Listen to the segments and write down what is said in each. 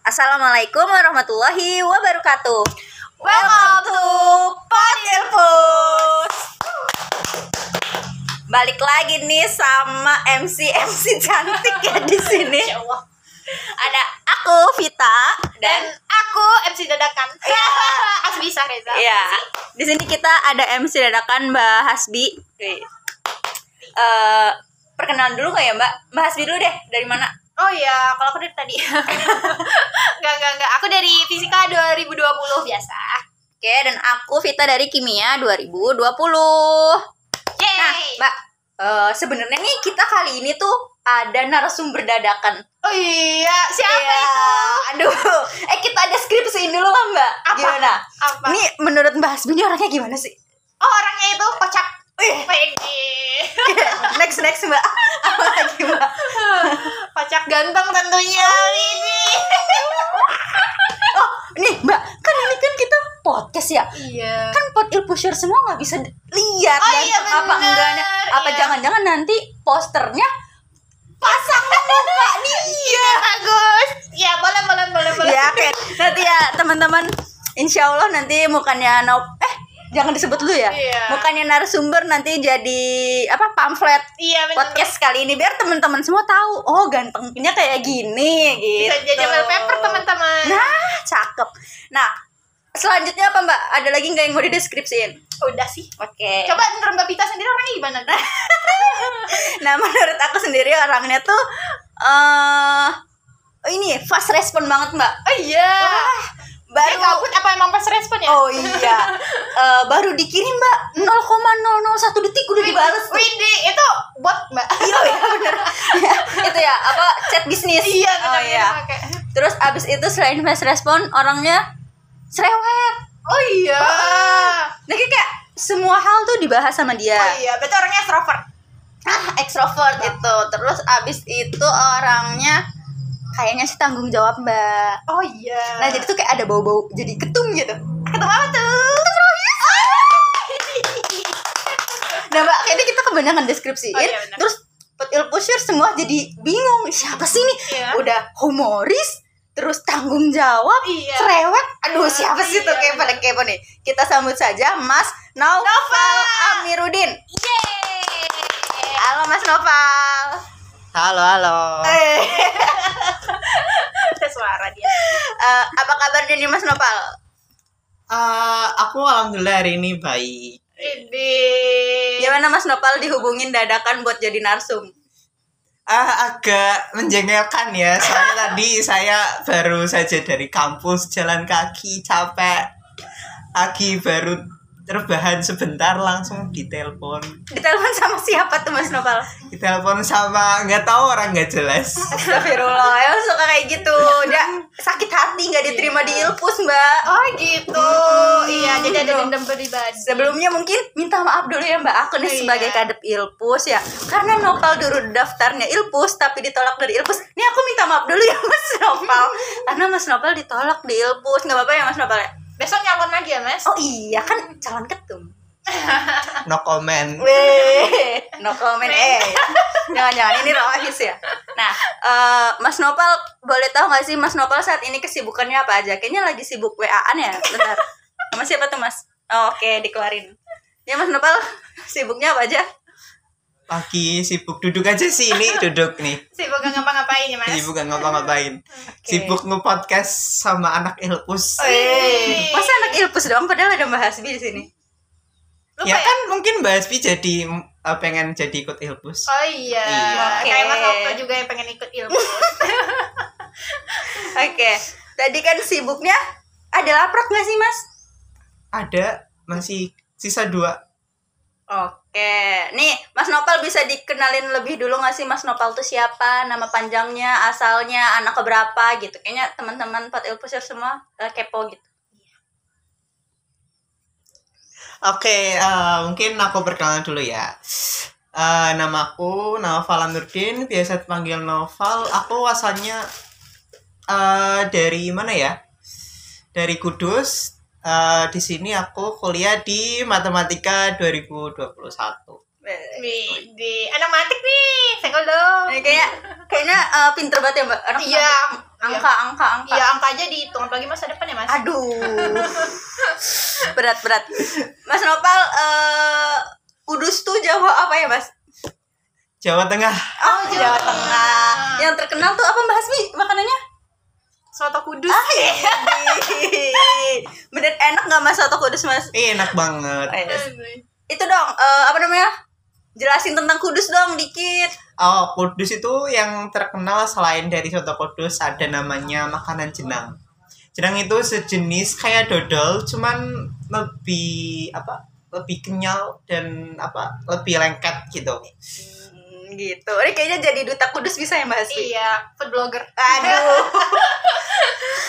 Assalamualaikum warahmatullahi wabarakatuh. Welcome to Potilpus. Balik lagi nih sama MC MC cantik ya di sini. Allah. Ada aku Vita Dan dan aku MC dadakan. Iya. Asbisa Reza. ya di sini kita ada MC dadakan Mbak Hasbi. Eh perkenalan dulu nggak ya Mbak? Mbak Hasbi dulu deh. Dari mana? Oh iya, kalau aku dari tadi. Enggak, enggak, enggak. Aku dari Fisika 2020 biasa. Oke, dan aku Vita dari Kimia 2020. Yeay. Nah, Mbak, eh, sebenarnya nih kita kali ini tuh ada narasumber dadakan. Oh iya, siapa Iya. itu? Aduh, eh kita ada skripsiin dulu lah Mbak. Apa? Gimana? Apa? Ini menurut Mbak Hasbi ini orangnya gimana sih? Oh, orangnya itu kocak. Peggy. next next Mbak. Apa lagi Mbak? kocak ganteng tentunya. Ini. Oh, nih Mbak, kan ini kan kita podcast ya. Iya. Kan pot ilpusher semua nggak bisa lihat Oh, iya, apa enggaknya. Apa Iya. jangan-jangan nanti posternya pasang muka nih. Iya, bagus. Ya, boleh, boleh, boleh, boleh. ya oke nanti ya teman-teman insya Allah nanti mukanya no eh jangan disebut dulu ya Iya. mukanya narasumber nanti jadi apa pamflet Iya, bener. podcast kali ini biar teman-teman semua tahu oh gantengnya kayak gini gitu Bisa jadi wallpaper, teman-teman. nah cakep nah selanjutnya apa mbak ada lagi nggak yang mau dideskripsiin Udah sih. oke Coba menurut Mbak Pita sendiri orangnya gimana? nah menurut aku sendiri orangnya tuh eh ini fast respon banget mbak Oh iya. Wah, Baru baru kabut apa emang pas respon ya? Oh iya, Eh, baru dikirim mbak 0,001 detik udah dibales. Widih, itu bot mbak. Iya iya bener. itu ya apa chat bisnis. Iya oh, benar iya. Terus abis itu selain fast respon orangnya cerewet. Oh iya. Nah kayak semua hal tuh dibahas sama dia. Oh iya, berarti orangnya extrovert. Ah ekstrovert itu. Terus abis itu orangnya kayaknya sih tanggung jawab mbak. Oh iya. Nah jadi tuh kayak ada bau-bau jadi ketum gitu. ketemu apa tuh? Nah mbak, kayaknya kita kebanyakan deskripsiin. Oh, iya, terus petil pusher semua jadi bingung siapa sih nih? Iya. Udah humoris, terus tanggung jawab, Iya. cerewet. Aduh Iya, siapa sih tuh iya, kayak pada kepo nih? Kita sambut saja Mas Noval, Noval. Amirudin. Yeay. Halo Mas Noval. Halo, halo. Eh, Ada suara dia. eh, apa kabarnya nih Mas Noval? Eh, aku alhamdulillah hari ini baik. Widih. Gimana Mas Noval dihubungin dadakan buat jadi narsum? Ah, agak menjengkelkan ya. Soalnya tadi saya baru saja dari kampus jalan kaki capek. Lagi baru terbahan sebentar langsung ditelepon. Ditelepon sama siapa tuh Mas Noval? Ditelepon sama nggak tahu orang nggak jelas. Astagfirullah, ya suka kayak gitu. Dia sakit hati nggak diterima di Ilpus, Mbak. Oh gitu. Iya, jadi ada dendam pribadi. Sebelumnya mungkin minta maaf dulu ya Mbak aku nih Iya. sebagai kadep Ilpus ya. Karena Nopal dulu daftarnya Ilpus tapi ditolak dari Ilpus. Nih aku minta maaf dulu ya Mas Nopal. Karena Mas Nopal ditolak di Ilpus. nggak apa-apa ya Mas Nopal ya? Besok nyalon lagi ya, Mas? Oh iya kan calon ketum. No comment. Weh, no comment eh. Jangan-jangan ini rohis ya. Nah, eh, Mas Nopal boleh tahu nggak sih Mas Nopal saat ini kesibukannya apa aja? Kayaknya lagi sibuk WA-an ya. Bentar. Sama siapa tuh Mas? Oh, Oke, dikeluarin. Ya Mas Nopal sibuknya apa aja? Lagi sibuk duduk aja sih ini duduk nih. Sibuk gak ngapa-ngapain ya, Mas? Sibuk ngapa-ngapain. Sibuk nge-podcast sama anak Ilpus. Wih. Masa anak Ilpus doang padahal ada Mbak Hasbi di sini. Lupa ya ya? kan mungkin Mbak Hasbi jadi eh, pengen jadi ikut Ilpus. Oh iya. Iya. Kayak Mas. Okto juga yang pengen ikut ilmu. Oke. Tadi kan sibuknya ada laprak nggak sih Mas? Ada masih sisa dua. Oke, nih Mas Nopal bisa dikenalin lebih dulu nggak sih Mas Nopal tuh siapa, nama panjangnya, asalnya, anak keberapa gitu. Kayaknya teman-teman Pot Ilpuser semua eh, kepo gitu. Oke, eh, mungkin aku perkenalan dulu ya. Eh, namaku Naufal Nurdin, biasa dipanggil Noval. Aku asalnya eh, dari mana ya? Dari Kudus. Eh, di sini aku kuliah di Matematika 2021. di, di anak matik nih senggol dong. Ini kayaknya kayaknya eh, pinter banget ya mbak. Anak Iya. matematik. angka angka angka. Iya angka aja dihitung apalagi masa depan ya mas? Aduh. Berat berat. Mas Nopal eh kudus tuh Jawa apa ya mas? Jawa Tengah. Oh Jawa Tengah. Yang terkenal tuh apa mbak Hasmi makanannya soto kudus Ah, iya. bener enak nggak mas soto kudus mas Eh, enak banget Oh, yes. itu dong eh, apa namanya jelasin tentang kudus dong dikit Oh, Kudus itu yang terkenal selain dari soto Kudus ada namanya makanan jenang. Jenang itu sejenis kayak dodol, cuman lebih apa? Lebih kenyal dan apa? Lebih lengket gitu. Hmm, gitu ini kayaknya jadi duta kudus bisa ya mbak Hasmi iya food blogger Aduh.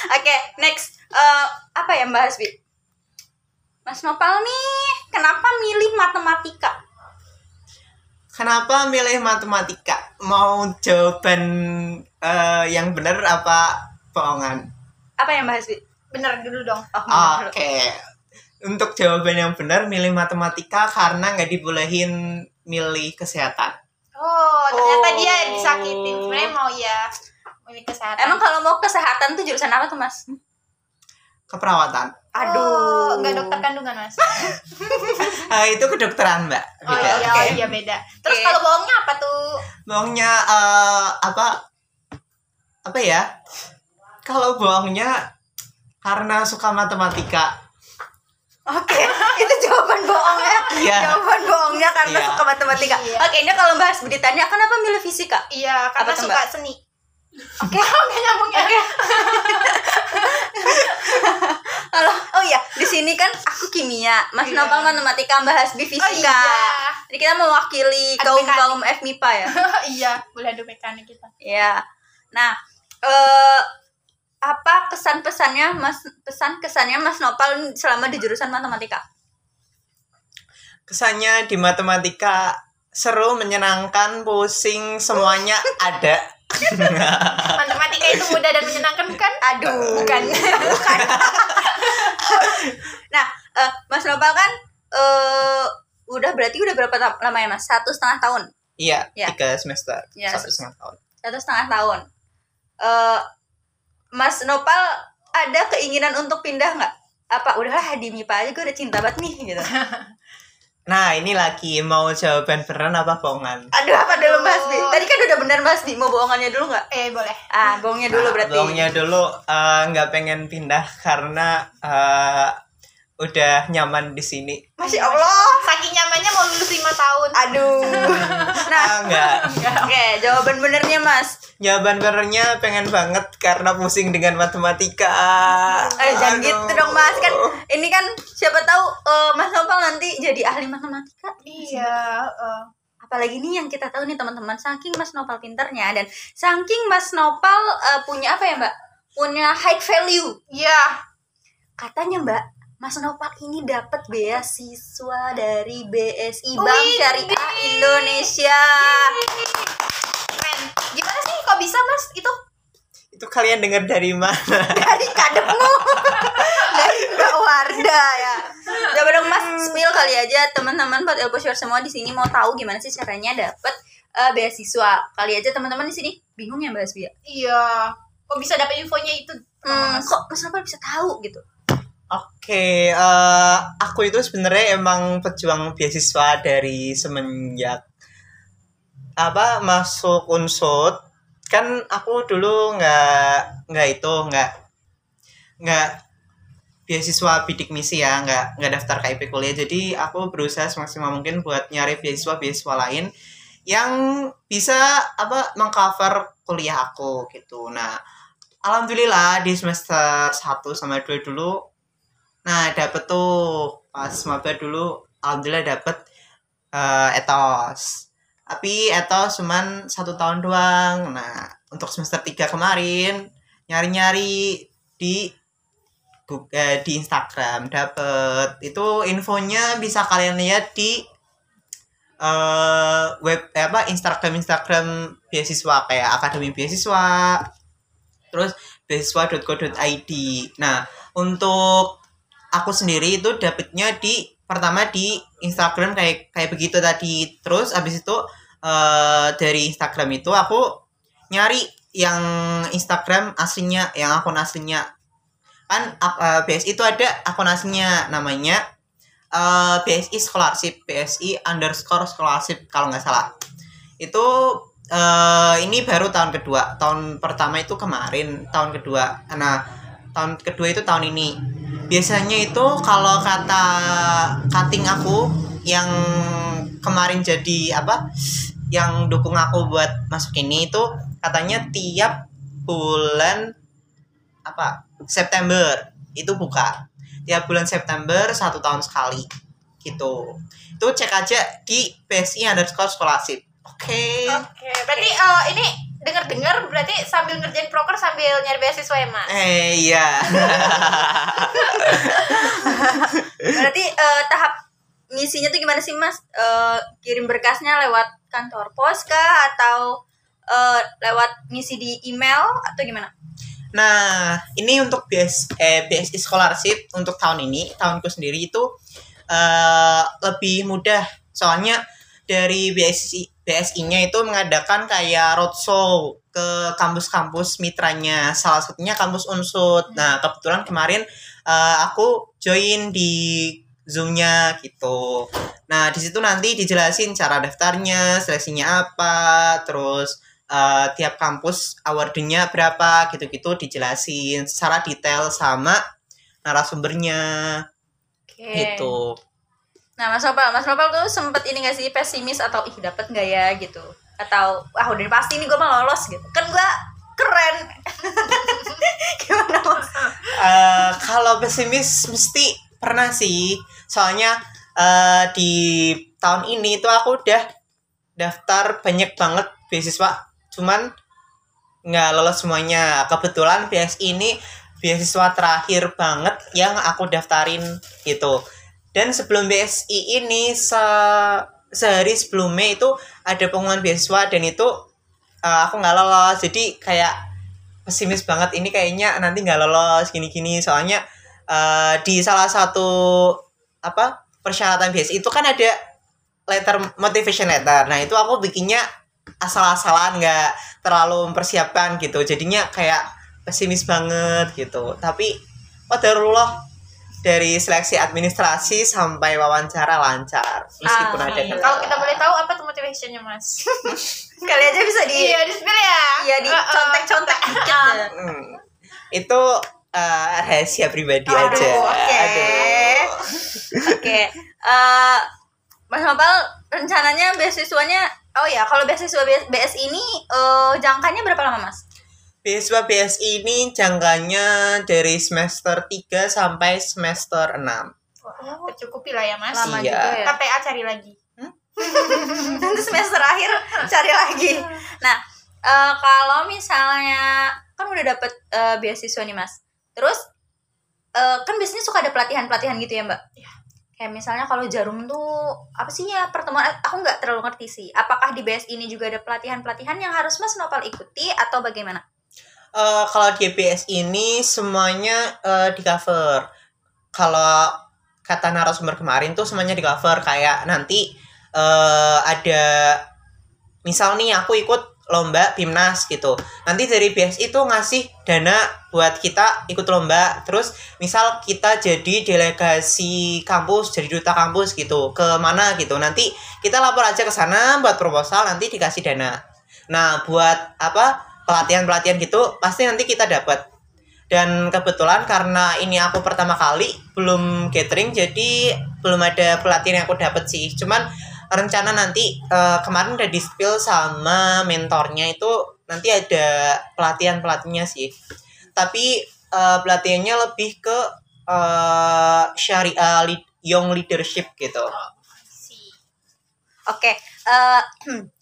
Oke, next. Eh, apa ya Mbak Hasbi? Mas Nopal nih, kenapa milih matematika? Kenapa milih matematika? Mau jawaban eh, yang benar apa bohongan? Apa ya Mbak Hasbi? bener dulu dong Oh, Oke. bener. Untuk jawaban yang benar milih matematika karena nggak dibolehin milih kesehatan. oh ternyata Oh. dia disakitin sebenarnya mau ya kesehatan Emang kalau mau kesehatan tuh jurusan apa tuh Mas? Keperawatan. oh, nggak dokter kandungan mas Ah, itu kedokteran, Mbak. oh iya oh, iya beda terus Oke. kalau bohongnya apa tuh bohongnya eh, apa apa ya kalau bohongnya karena suka matematika Oke, itu jawaban bohongnya. Iya. Jawaban bohongnya karena Iya. suka matematika. Iya. Oke, ini kalau Mbak Hasbi ditanya kenapa milih fisika? iya karena Apa tuh, suka Mbak? seni Oke. nggak nyambung ya Kalau oh iya, di sini kan aku kimia, Mas Iya. Nopal matematika, Mbak Hasbi oh fisika. iya Jadi kita mewakili Adu kaum mekanik. kaum FMIPA ya. iya boleh adu mekanik kita Iya. Nah, eh apa kesan pesannya Mas pesan kesannya Mas Nopal selama di jurusan matematika? kesannya di matematika seru menyenangkan pusing semuanya ada matematika itu mudah dan menyenangkan bukan Aduh. bukan Bukan. nah, eh, Mas Nopal kan eh udah berarti udah berapa lama ya Mas? Satu setengah tahun. iya Ya. tiga semester Ya. satu setengah tahun Satu setengah tahun. eh Mas Nopal ada keinginan untuk pindah nggak? Apa udahlah di MIPA aja gue udah cinta banget nih gitu. Nah ini lagi mau jawaban beneran apa bohongan Aduh apa dulu Mas Bi? Aduh. Tadi kan udah bener Mas Bi, mau bohongannya dulu nggak? eh boleh Ah, bohongnya dulu Nah, berarti. bohongnya dulu eh, nggak pengen pindah karena eh, udah nyaman di sini Masya Allah. saking nyamannya mau lulus lima tahun Aduh. Nah, ah, nggak oke, jawaban benernya Mas. jawaban benernya pengen banget karena pusing dengan matematika Eh, jangan Aduh. gitu dong Mas kan. Ini kan siapa tahu eh, Mas Nopal nanti jadi ahli matematika. iya eh. Apalagi nih yang kita tahu nih teman-teman, saking Mas Nopal pinternya dan saking Mas Nopal eh, punya apa ya Mbak? Punya high value. iya Katanya Mbak, Mas Nopal ini dapat beasiswa dari BSI Bank Wih, Syariah wih. Indonesia. keren gimana sih kok bisa mas itu itu kalian dengar dari mana Dari kadepmu. dari Mbak Warda ya. Coba dong Mas spill kali aja teman-teman buat Elboshore semua di sini mau tahu gimana sih caranya dapat eh, beasiswa. Kali aja teman-teman di sini bingung ya Mbak Asbi ya? iya kok bisa dapet infonya itu Hmm, Mas? kok Mas Nopal bisa tahu gitu? Oke, eh, aku itu sebenarnya emang pejuang beasiswa dari semenjak apa masuk unsut. Kan aku dulu nggak nggak itu nggak nggak beasiswa bidik misi ya nggak nggak daftar KIP kuliah. Jadi aku berusaha semaksimal mungkin buat nyari beasiswa beasiswa lain yang bisa apa mengcover kuliah aku gitu. Nah alhamdulillah di semester 1 sama 2 dulu Nah, dapet tuh pas maba dulu alhamdulillah dapet eh, etos. Tapi etos cuman satu tahun doang. Nah, untuk semester 3 kemarin nyari-nyari di Gug- eh, di Instagram dapet itu infonya bisa kalian lihat di eh web eh, apa Instagram Instagram beasiswa kayak akademi beasiswa terus beasiswa.co.id nah untuk aku sendiri itu dapetnya di pertama di Instagram kayak kayak begitu tadi. Terus abis itu eh, dari Instagram itu aku nyari yang Instagram aslinya yang akun aslinya. Kan ak- eh, BSI itu ada akun aslinya namanya eh, BSI Scholarship BSI underscore Scholarship kalau nggak salah. Itu eh, ini baru tahun kedua. Tahun pertama itu kemarin tahun kedua. Nah tahun kedua itu tahun ini. Biasanya itu kalau kata cutting aku yang kemarin jadi apa yang dukung aku buat masuk ini itu katanya tiap bulan apa September. Itu buka. Tiap bulan September satu tahun sekali. Gitu. Itu cek aja di PSI underscore scholarship. Oke. Oke, berarti eh, ini dengar-dengar berarti sambil ngerjain proker sambil nyari beasiswa ya, Mas? eh iya Berarti eh, tahap ngisinya tuh gimana sih Mas? Eh, kirim berkasnya lewat kantor pos kah atau eh, lewat ngisi di email atau gimana? Nah, ini untuk BS, eh, BSI Scholarship untuk tahun ini, tahunku sendiri itu eh lebih mudah. Soalnya dari BSI BSI-nya itu mengadakan kayak roadshow ke kampus-kampus mitranya. Salah satunya kampus Unsud. Nah, kebetulan kemarin eh, aku join di Zoom-nya gitu. Nah, di situ nanti dijelasin cara daftarnya, seleksinya apa, terus eh, tiap kampus awardnya berapa gitu-gitu dijelasin secara detail sama narasumbernya Oke. gitu. Nah, Mas Nopal, Mas Nopal tuh sempet ini gak sih pesimis atau ih dapat nggak ya gitu? Atau ah udah pasti nih gue mah lolos gitu. Kan gue keren. gimana Mas? Eh, kalau pesimis mesti pernah sih. Soalnya eh, di tahun ini tuh aku udah daftar banyak banget beasiswa, cuman nggak lolos semuanya. Kebetulan BSI ini beasiswa terakhir banget yang aku daftarin gitu. Dan sebelum BSI ini se sehari sebelumnya itu ada pengumuman beasiswa dan itu eh, aku nggak lolos. Jadi kayak pesimis banget ini kayaknya nanti nggak lolos gini-gini. Soalnya eh, di salah satu apa persyaratan BSI itu kan ada letter motivation letter. Nah itu aku bikinnya asal-asalan nggak terlalu mempersiapkan gitu. Jadinya kayak pesimis banget gitu. Tapi qadarullah dari seleksi administrasi sampai wawancara lancar meskipun Ah, ada iya. kendala. Kalau kita boleh tahu apa tuh motivationnya, Mas? Kali aja bisa di Iya, di spill ya. Iya di Eh, eh. contek-contek dikit Ah. ya. Hmm, itu eh, rahasia pribadi Aduh, aja oke. Oke. Eh, Mas Nopal rencananya beasiswanya Oh ya, kalau beasiswa BS, BS ini eh, jangkanya berapa lama, Mas? Beasiswa BSI ini jangkanya dari semester 3 sampai semester 6. Wah, tercukupi lah ya, Mas. Lama Iya. juga ya. KPA cari lagi. Nanti semester akhir cari lagi. Nah, eh, kalau misalnya kan udah dapet eh, beasiswa nih, Mas. Terus eh, kan biasanya suka ada pelatihan-pelatihan gitu ya, Mbak? Iya. Kayak misalnya kalau jarum tuh apa sih ya pertemuan aku nggak terlalu ngerti sih. Apakah di BS ini juga ada pelatihan-pelatihan yang harus Mas Nopal ikuti atau bagaimana? Eh, kalau di BS ini semuanya eh, di cover. Kalau kata narasumber kemarin tuh semuanya di cover kayak nanti eh, ada misal nih aku ikut lomba Pimnas gitu. Nanti dari BS itu ngasih dana buat kita ikut lomba. Terus misal kita jadi delegasi kampus, jadi duta kampus gitu. Ke mana gitu. Nanti kita lapor aja ke sana buat proposal nanti dikasih dana. Nah, buat apa? Pelatihan-pelatihan gitu pasti nanti kita dapat. Dan kebetulan karena ini aku pertama kali belum catering jadi belum ada pelatihan yang aku dapat sih. Cuman rencana nanti eh, kemarin udah di spill sama mentornya itu nanti ada pelatihan pelatihannya sih tapi eh, pelatihannya lebih ke eh, syariah young leadership gitu. Oke, eh,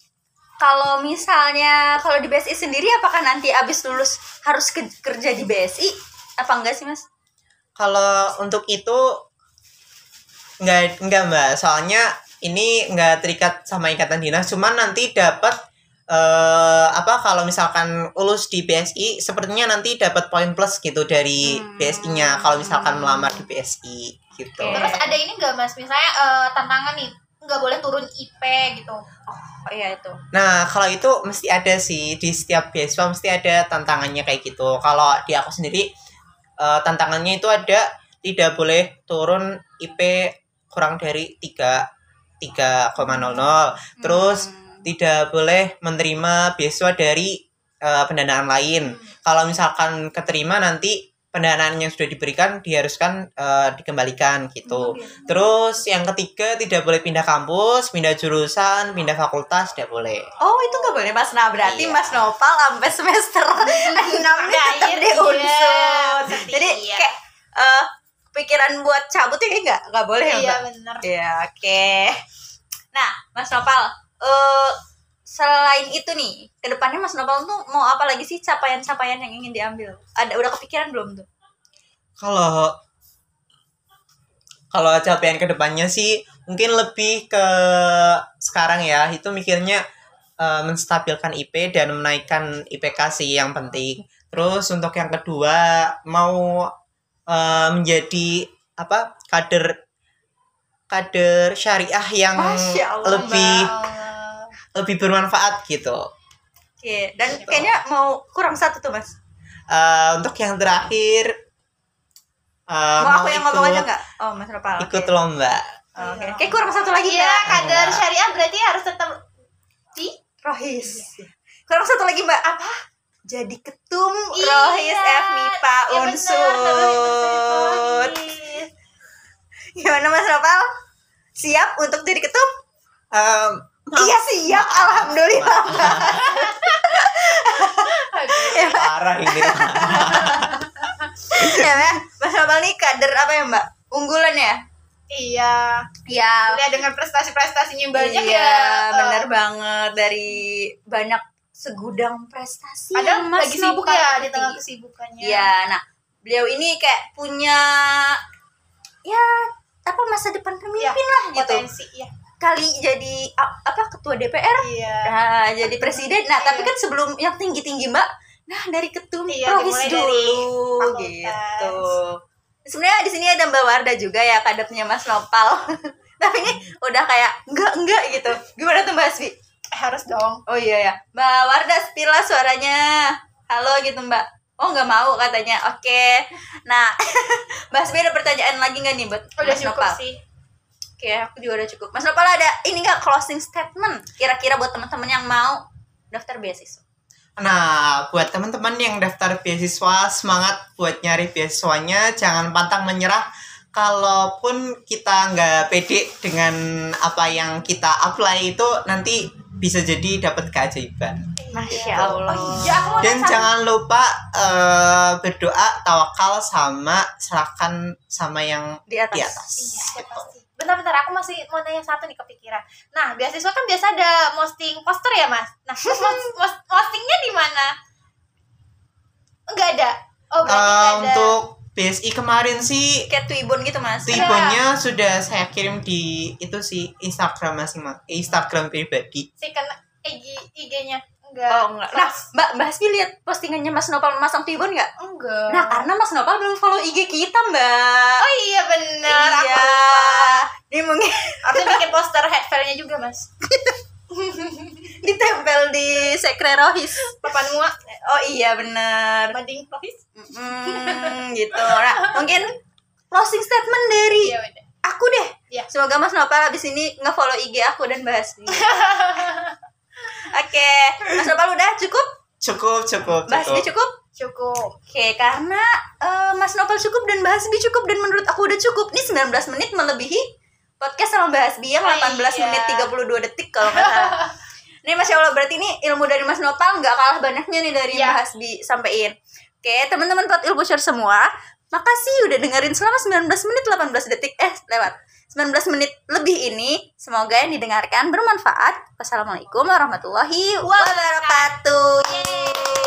kalau misalnya kalau di BSI sendiri apakah nanti abis lulus harus ke- kerja di BSI apa enggak sih mas? kalau untuk itu nggak nggak mbak soalnya ini nggak terikat sama ikatan dinas cuman nanti dapat eh apa kalau misalkan lulus di BSI sepertinya nanti dapat poin plus gitu dari Hmm. BSI-nya kalau misalkan melamar di BSI gitu. Oke. Terus ada ini nggak mas? Misalnya eh, tantangan nih nggak boleh turun IP gitu. oh iya itu Nah, kalau itu mesti ada sih di setiap beasiswa mesti ada tantangannya kayak gitu. Kalau di aku sendiri eh, tantangannya itu ada tidak boleh turun IP kurang dari 3 3,00. Terus Hmm. tidak boleh menerima beasiswa dari eh, pendanaan lain. Kalau misalkan keterima nanti pendanaan yang sudah diberikan diharuskan eh, dikembalikan gitu. Terus yang ketiga tidak boleh pindah kampus, pindah jurusan, pindah fakultas tidak boleh. Oh itu nggak boleh mas. Nah berarti Iya. Mas Nopal sampai semester enam ini tetap Terakhir, di iya. unsur. Berarti Jadi iya. kayak eh, pikiran buat cabut ya nggak nggak boleh ya Iya bener. Iya oke. Nah Mas Nopal, eh selain itu nih, ke depannya Mas Nopal tuh mau apa lagi sih capaian-capaian yang ingin diambil? Ada udah kepikiran belum tuh? Kalau kalau capaian ke depannya sih mungkin lebih ke sekarang ya itu mikirnya eh, menstabilkan IP dan menaikkan IPK sih yang penting. Terus untuk yang kedua mau eh, menjadi apa kader kader syariah yang Allah, lebih. Lebih bermanfaat gitu. Oke. Dan Gitu. kayaknya mau kurang satu tuh Mas. Eh, untuk yang terakhir eh, mau aku yang ngomong aja nggak? Oh Mas oke. ikut lomba. Oke. Kayak kurang satu lagi Iya Mbak. kader syariah berarti harus tetap di Rohis. Kurang satu lagi Mbak. apa? Jadi ketum Iya. Rohis FMIPA Iya, bener, Unsur. Gimana Mas Nopal? Siap untuk jadi ketum? Em, Iya siap, alhamdulillah. Aduh. parah ini. ya Mbak, Mas Nopal nih kader apa ya Mbak? Unggulan ya? Iya. Iya. Lihat dengan prestasi-prestasinya banyak iya, ya. bener banget dari banyak segudang prestasi. Ada Mas lagi sibuk ya di tengah kesibukannya. Iya, nah beliau ini kayak punya ya apa masa depan pemimpin Iya, lah gitu. Potensi ya. Kali jadi apa ketua DPR, Iya. nah, jadi presiden. Nah, Iya. tapi kan sebelum yang tinggi-tinggi Mbak, nah dari ketum Iya, dimulai dulu dari gitu. Sebenarnya di sini ada Mbak Warda juga ya kadernya Mas Nopal. tapi ini udah kayak enggak enggak gitu. Gimana tuh Mbak Asfi? Eh, harus dong. Oh iya ya, Mbak Warda spilah suaranya. Halo gitu Mbak. Oh nggak mau katanya. Oke. Nah, Mbak Asfi ada pertanyaan lagi nggak nih buat Udah Mas cukup Nopal? sih. Oke, aku juga udah cukup. Mas Nopal ada ini nggak closing statement? Kira-kira buat teman-teman yang mau daftar beasiswa. Nah, buat teman-teman yang daftar beasiswa, semangat buat nyari beasiswanya, jangan pantang menyerah. Kalaupun kita nggak pede dengan apa yang kita apply itu, nanti bisa jadi dapat keajaiban. Masya Iya. Allah. Oh iya, Dan jangan lupa eh, berdoa, tawakal sama serahkan sama yang Di atas. di atas. Iya, pasti. Bentar-bentar, aku masih mau nanya satu nih kepikiran. Nah, beasiswa kan biasa ada posting poster ya, Mas? Nah, postingnya di mana? Enggak ada. Oh, berarti Eh, nggak ada. untuk BSI kemarin sih Kayak Twibbon gitu Mas. Tibonya sudah saya kirim di itu sih Instagram masing-masing Instagram pribadi. si kena IG IG-nya. Enggak. Oh enggak. Nah, Mbak Mbak Asfi lihat postingannya Mas Nopal masang Twibbon nggak? enggak. Nah, karena Mas Nopal belum follow IG kita, Mbak. oh iya benar. Iya. Ini mungkin Harusnya bikin poster head file-nya juga, Mas. ditempel di sekre Rohis. Papan mua Oh iya benar. banding profis. Hmm, gitu. Nah, mungkin closing statement dari Iya, aku deh. Iya. Semoga Mas Nopal abis ini nge-follow IG aku dan bahas. Oke, Mas Nopal udah cukup? Cukup, cukup, Bahas cukup. cukup? Cukup. Oke, karena eh, Mas Nopal cukup dan Mbak Hasbi cukup dan menurut aku udah cukup. Ini 19 menit melebihi podcast sama Mbak Hasbi yang Oh, 18 iya. menit 32 detik kalau nggak salah. Ini Masya Allah berarti ini ilmu dari Mas Nopal nggak kalah banyaknya nih dari Iya. Mbak Hasbi sampein. Oke, teman-teman pot ilmusyar semua, makasih udah dengerin selama 19 menit 18 detik eh lewat. 19 menit lebih ini semoga yang didengarkan bermanfaat. Wassalamualaikum warahmatullahi wabarakatuh. Yeay.